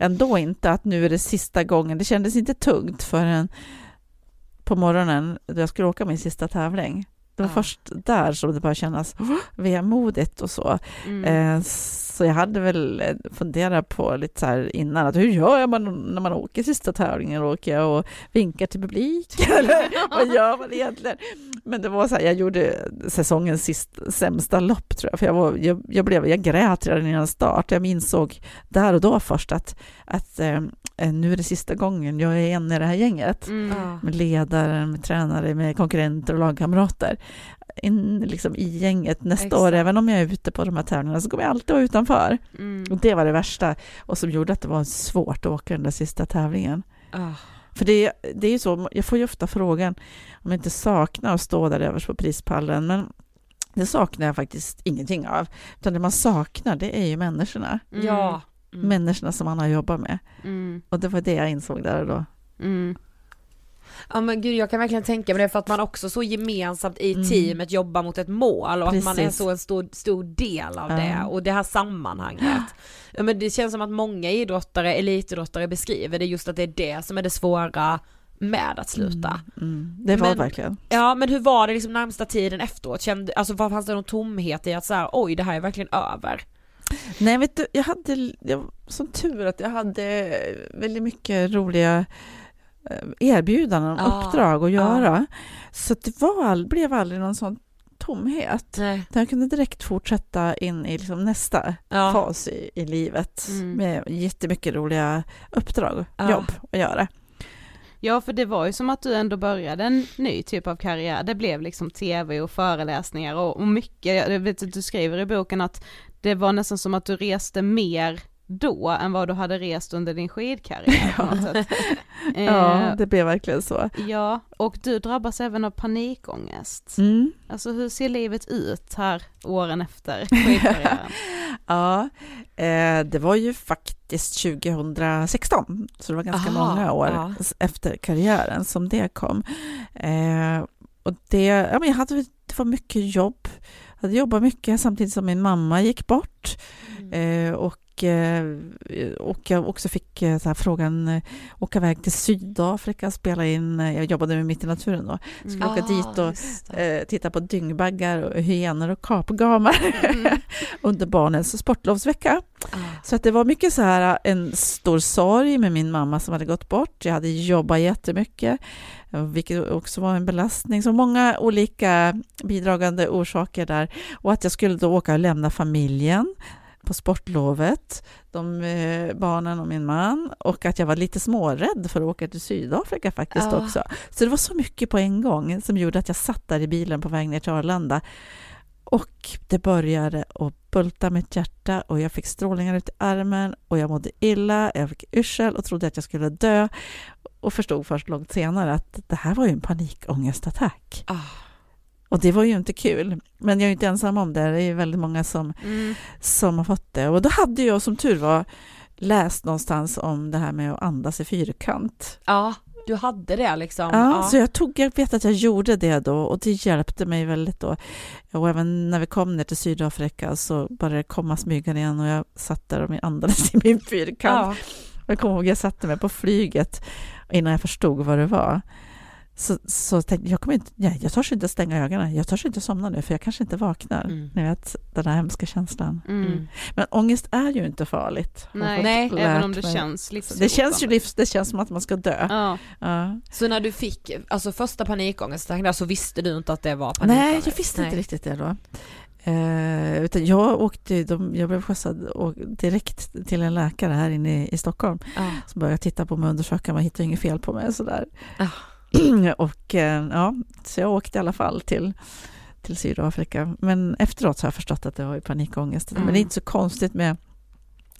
ändå inte att nu är det sista gången. Det kändes inte tungt förrän på morgonen då jag skulle åka min sista tävling. Det var ja. först där som det började kännas vemodigt och så. Mm. Eh, så jag hade väl eh, funderat på lite så här innan, att hur gör man när man åker sista tävlingen? Åker jag och vinkar till publiken? Eller vad gör man egentligen? Men det var så här, jag gjorde säsongens sista, sämsta lopp tror jag, för jag, var, jag, jag, blev, jag grät redan innan start. Jag insåg där och då först att, att eh, nu är det sista gången jag är en i det här gänget. Mm. Med ledare, med tränare, med konkurrenter och lagkamrater in liksom i gänget nästa Exakt. år, även om jag är ute på de här tävlingarna, så kommer jag alltid vara utanför. Mm. Och det var det värsta, och som gjorde att det var svårt att åka den där sista tävlingen. Oh. För det, det är ju så, jag får ju ofta frågan om jag inte saknar att stå där överst på prispallen, men det saknar jag faktiskt ingenting av. Utan det man saknar, det är ju människorna. Mm. Ja. Mm. Människorna som man har jobbat med. Mm. Och det var det jag insåg där och då. Mm. Ja men gud jag kan verkligen tänka mig det för att man också så gemensamt i Mm. teamet jobbar mot ett mål och att man är Precis. så en stor, stor del av Ja. det och det här sammanhanget. Ja men det känns som att många idrottare, elitidrottare beskriver det just att det är det som är det svåra med att sluta. Mm. Det var Men- verkligen. Ja men hur var det liksom närmsta tiden efteråt? Kände, alltså vad fanns det någon tomhet i att så här, oj det här är verkligen över? Nej, vet du, jag hade jag, som tur att jag hade väldigt mycket roliga eh, erbjudanden, Ah, uppdrag att göra. Så att det var, blev aldrig någon sån tomhet. Nej. Jag kunde direkt fortsätta in i liksom nästa Ja. fas i, i livet Mm. med jättemycket roliga uppdrag och Ja. jobb att göra. Ja, för det var ju som att du ändå började en ny typ av karriär. Det blev liksom tv och föreläsningar och, och mycket. Jag vet att du skriver i boken att det var nästan som att du reste mer då än vad du hade rest under din skidkarriär. Ja, Eh, det blev verkligen så. ja, och du drabbas även av panikångest. Mm. Alltså hur ser livet ut här åren efter skidkarriären? Ja, eh, det var ju faktiskt 2016, så det var ganska Aha, många år ja. efter karriären som det kom. Eh, och det, ja, men jag hade, det var mycket jobb. Jag hade jobbat mycket samtidigt som min mamma gick bort. Eh, och, eh, och jag också fick eh, så här, frågan eh, åka iväg till Sydafrika och spela in, jag jobbade med Mitt i naturen då, skulle Mm. åka dit och eh, titta på dyngbaggar och hyenor och kapgamar Mm. under barnens sportlovsvecka. Ah. Så att det var mycket så här en stor sorg med min mamma som hade gått bort. Jag hade jobbat jättemycket, vilket också var en belastning. Så många olika bidragande orsaker där. Och att jag skulle då åka och lämna familjen på sportlovet, de eh, barnen och min man och att jag var lite smårädd för att åka till Sydafrika faktiskt Ja. också. Så det var så mycket på en gång som gjorde att jag satt där i bilen på väg ner till Arlanda och det började att bulta mitt hjärta och jag fick strålningar ut i armen och jag mådde illa, jag fick yrsel och trodde att jag skulle dö och förstod först långt senare att det här var ju en panikångestattack. Ah. Och det var ju inte kul. Men jag är inte ensam om det, det är ju väldigt många som, Mm. som har fått det. Och då hade jag som tur var läst någonstans om det här med att andas i fyrkant. Ja, du hade det liksom. Ja, så jag tog, jag vet att jag gjorde det då och det hjälpte mig väldigt då. Och även när vi kom ner till Sydafrika så började det komma smygande igen och jag satt där och andades i min fyrkant. ja. Jag kommer ihåg, jag satte mig på flyget innan jag förstod vad det var. Så, så tänkte jag, kommer inte, nej, jag törs inte stänga ögonen, jag törs inte somna nu för jag kanske inte vaknar. Mm. Ni vet, den där hemska känslan. Mm. Mm. Men ångest är ju inte farligt. Nej, Nej, även om det mig. känns livshotande. Det känns ju livs, det känns som att man ska dö. Ja. Ja. Så när du fick, alltså första panikångesten där så visste du inte att det var panikångest? Nej, jag visste inte Nej. riktigt det då. Eh, utan jag åkte, de, jag blev skjutsad och direkt till en läkare här inne i, i Stockholm Ja. som började titta på mig och undersöka mig, hittade inget fel på mig och sådär. Ah. och eh, ja, så jag åkte i alla fall till, till Sydafrika. Men efteråt så har jag förstått att det var ju panikångest. Mm. Men det är inte så konstigt med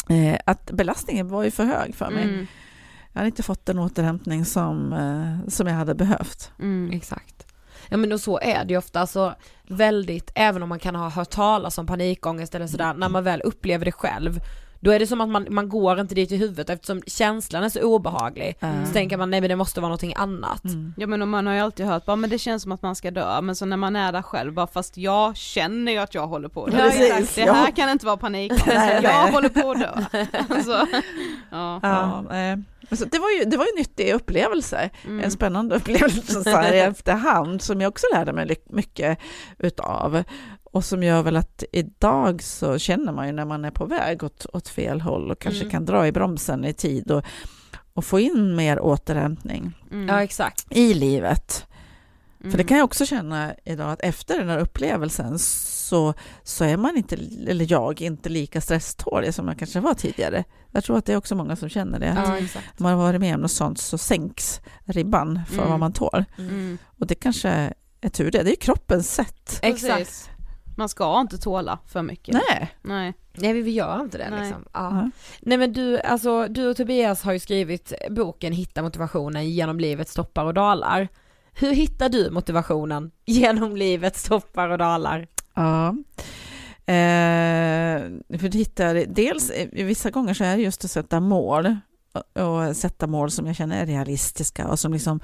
eh, att belastningen var ju för hög för mig. Mm. Jag hade inte fått den återhämtning som, eh, som jag hade behövt. Mm. Exakt. Ja men och så är det ju ofta, alltså väldigt, även om man kan ha hört talas om panikångest eller sådär, när man väl upplever det själv, då är det som att man, man går inte dit i huvudet eftersom känslan är så obehaglig. Mm. Så tänker man nej men det måste vara någonting annat. Mm. Ja men man har ju alltid hört bara men det känns som att man ska dö, men så när man är där själv bara fast jag känner ju att jag håller på att dö. Ja, precis. Det här Ja. kan inte vara panik, Nej, jag nej. håller på att dö. Alltså, ja. Ja, eh, så det, var ju, det var ju en nyttig upplevelse, Mm. en spännande upplevelse så här i efterhand som jag också lärde mig mycket utav. Och som gör väl att idag så känner man ju när man är på väg åt, åt fel håll och kanske Mm. kan dra i bromsen i tid och, och få in mer återhämtning Mm. Ja i livet. Mm. För det kan jag också känna idag att efter den här upplevelsen så, så är man inte, eller jag, inte lika stresstålig som jag kanske var tidigare. Jag tror att det är också många som känner det. Ja exakt. Om man har varit med om något sånt så sänks ribban för Mm. vad man tål. Mm. Och det kanske är tur det. Det är ju kroppens sätt. Exakt. Man ska inte tåla för mycket. Nej. Nej. Nej vi gör inte det Nej. liksom. Ja. Ja. Nej men du, alltså du och Tobias har ju skrivit boken Hitta motivationen genom livets toppar och dalar. Hur hittar du motivationen genom livets toppar och dalar? Ja. Eh, för att hitta, dels eh, vissa gånger så är det just att sätta mål och, och sätta mål som jag känner är realistiska och som liksom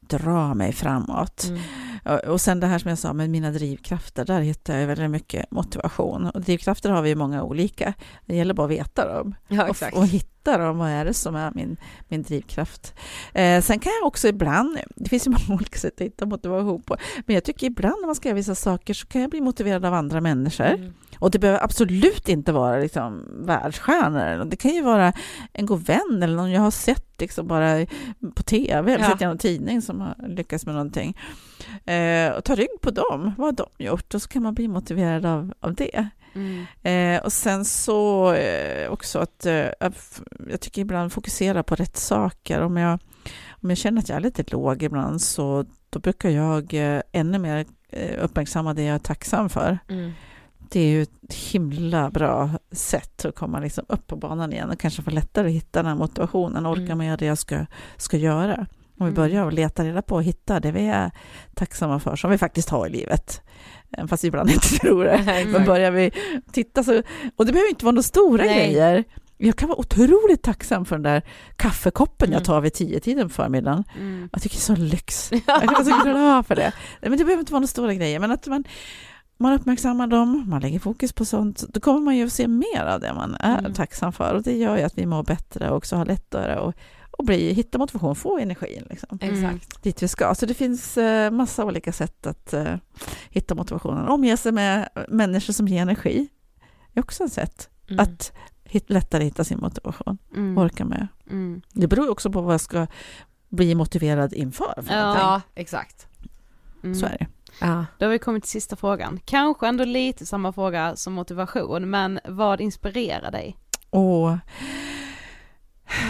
drar mig framåt. Och, och sen det här som jag sa med mina drivkrafter, där hittar jag väldigt mycket motivation. Och drivkrafter har vi ju många olika. Det gäller bara att veta dem Ja och, och hitta dem. Vad är det som är min, min drivkraft? Eh, sen kan jag också ibland, det finns ju många olika sätt att hitta motivation på, men jag tycker ibland när man ska göra vissa saker så kan jag bli motiverad av andra människor. Mm. Och det behöver absolut inte vara liksom världsstjärnor. Det kan ju vara en god vän eller någon jag har sett liksom bara på tv eller Ja. sett i någon tidning som har lyckats med någonting. Eh, och ta rygg på dem. Vad har de gjort? Och så kan man bli motiverad av, av det. Mm. Eh, och sen så eh, också att eh, jag tycker ibland fokusera på rätt saker. Om jag, om jag känner att jag är lite låg ibland så då brukar jag eh, ännu mer eh, uppmärksamma det jag är tacksam för. Mm. Det är ju ett himla bra sätt att komma liksom upp på banan igen och kanske få lättare att hitta den här motivationen och orka Mm. med det jag ska, ska göra. Om vi Mm. börjar att leta reda på och hitta det vi är tacksamma för, som vi faktiskt har i livet. Fast vi ibland inte tror det. Men börjar vi titta så, och det behöver inte vara några stora Nej. grejer. Jag kan vara otroligt tacksam för den där kaffekoppen Mm. jag tar vid tio tiden på förmiddagen. Mm. Jag tycker det är så lyx. Jag kan vara så glad för det. Men det behöver inte vara några stora grejer, men att man, man uppmärksammar dem, man lägger fokus på sånt, då kommer man ju att se mer av det man är Mm. tacksam för. Och det gör ju att vi mår bättre och också har lättare att och bli, hitta motivation, få energin liksom, Exakt. dit vi ska. Så det finns eh, massa olika sätt att eh, hitta motivationen. Omge sig med människor som ger energi är också ett sätt Mm. att hit, lättare hitta sin motivation, Mm. orka med. Mm. Det beror också på vad jag ska bli motiverad inför. För Ja. Ja, exakt. Mm. Så är det. Ja. Då har vi kommit till sista frågan. Kanske ändå lite samma fråga som motivation, men vad inspirerar dig? Och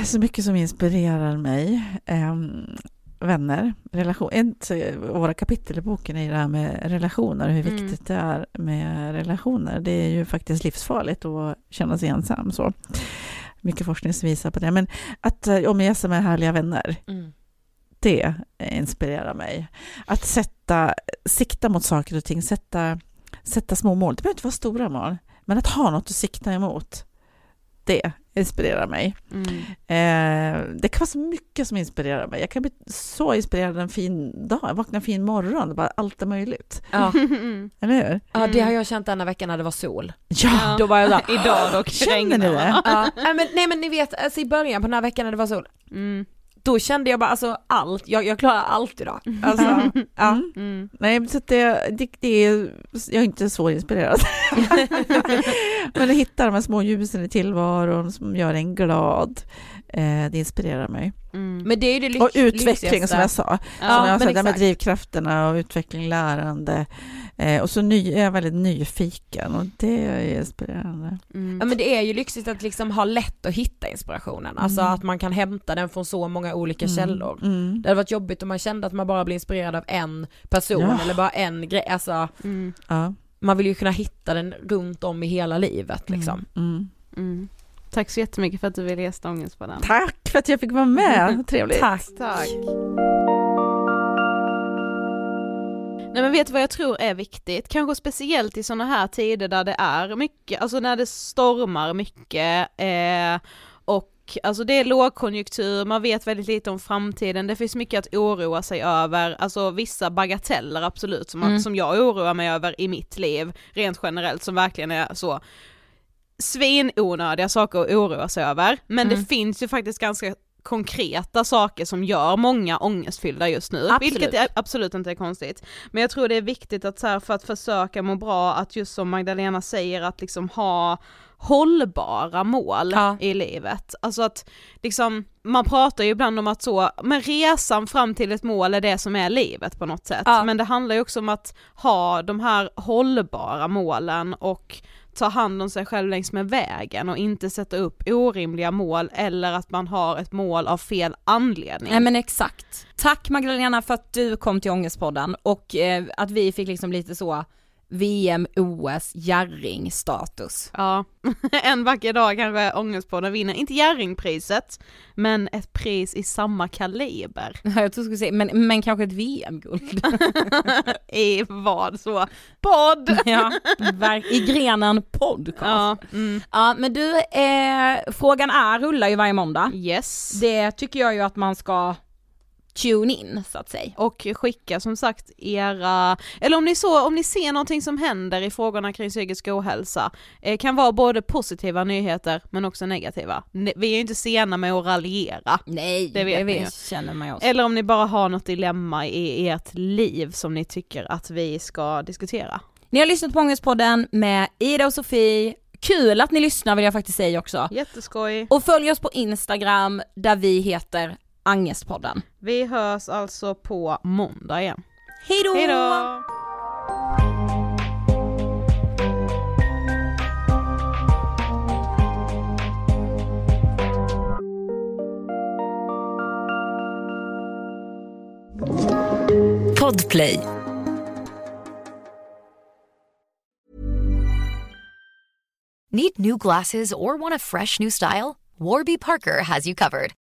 så mycket som inspirerar mig. Ehm, vänner, relation. Eh, våra kapitel i boken är det här med relationer, hur Mm. viktigt det är med relationer. Det är ju faktiskt livsfarligt att känna sig ensam. Så. Mycket forskning som visar på det. Men att eh, omge sig med härliga vänner, Mm. det inspirerar mig. Att sätta, sikta mot saker och ting, sätta, sätta små mål. Det behöver inte vara stora mål, men att ha något att sikta emot, det inspirerar mig. Mm. Eh, det kan vara så mycket som inspirerar mig. Jag kan bli så inspirerad en fin dag, jag vaknar en fin morgon, bara allt är möjligt. Ja. Eller hur? ja, det har jag känt denna veckan när det var sol. Ja! Då var jag där. Idag dock Känner ni det? Ja. Nej, men, nej men ni vet, alltså i början på den här veckan när det var sol, Mm. Då kände jag bara alltså allt, jag, jag klarar allt idag. Alltså, ja. Mm. Mm. Nej, så att det, det, det är, jag är inte så inspirerad. Men att hitta de här små ljusen i tillvaron som gör en glad, det inspirerar mig. Mm. Men det är det lyx, Och utveckling lyxigaste. som jag sa. Ja, som jag sa, det med drivkrafterna och utveckling, lärande. Eh, och så ny, är jag väldigt nyfiken och det är inspirerande. Mm. Ja men det är ju lyxigt att liksom ha lätt att hitta inspirationen, alltså Mm. att man kan hämta den från så många olika Mm, källor. Mm. Det hade varit jobbigt om man kände att man bara blir inspirerad av en person Ja. eller bara en grej, alltså Mm. Ja. man vill ju kunna hitta den runt om i hela livet liksom. Tack så jättemycket för att du ville gästa Ångestpodden. Tack för att jag fick vara med, trevligt. Tack. Tack. Nej men vet du vad jag tror är viktigt? Kanske speciellt i sådana här tider där det är mycket, alltså när det stormar mycket eh, och alltså det är lågkonjunktur, man vet väldigt lite om framtiden, det finns mycket att oroa sig över, alltså vissa bagateller absolut som, Mm. som jag oroar mig över i mitt liv, rent generellt som verkligen är så svinonödiga saker att oroa sig över, men Mm. det finns ju faktiskt ganska konkreta saker som gör många ångestfyllda just nu, Absolut. vilket är, absolut inte är konstigt. Men jag tror det är viktigt att så här, för att försöka må bra, att just som Magdalena säger, att liksom ha hållbara mål Ja. i livet. Alltså att liksom, man pratar ju ibland om att så, men resan fram till ett mål är det som är livet på något sätt. Ja. Men det handlar ju också om att ha de här hållbara målen och ta hand om sig själv längs med vägen och inte sätta upp orimliga mål eller att man har ett mål av fel anledning. Nej men exakt. Tack Magdalena för att du kom till Ångestpodden och eh, att vi fick liksom lite så VM, OS, Jerring-status. Ja, en vacker dag kanske Ångestpodden vinner, inte Jerringpriset, men ett pris i samma kaliber. Jag tror du skulle säga, men, men kanske ett VM-guld. I vad så? Podd! ja, i grenen podcast. Ja, mm. ja men du, eh, frågan är rullar ju varje måndag. Yes. Det tycker jag ju att man ska tune in så att säga. Och skicka som sagt era, eller om ni så, om ni ser någonting som händer i frågorna kring psykisk ohälsa, eh, kan vara både positiva nyheter men också negativa. Ne vi är ju inte sena med att raljera. Nej, det, vet det ni känner man ju också. Eller om ni bara har något dilemma i ert liv som ni tycker att vi ska diskutera. Ni har lyssnat på Ångestpodden med Ida och Sofie, Kul att ni lyssnar vill jag faktiskt säga också. Jätteskoj. Och följ oss på Instagram där vi heter Angestpodden. Vi hörs alltså på måndag igen. Hejdå! Hejdå! Podplay. Need new glasses or want a fresh new style? Warby Parker has you covered.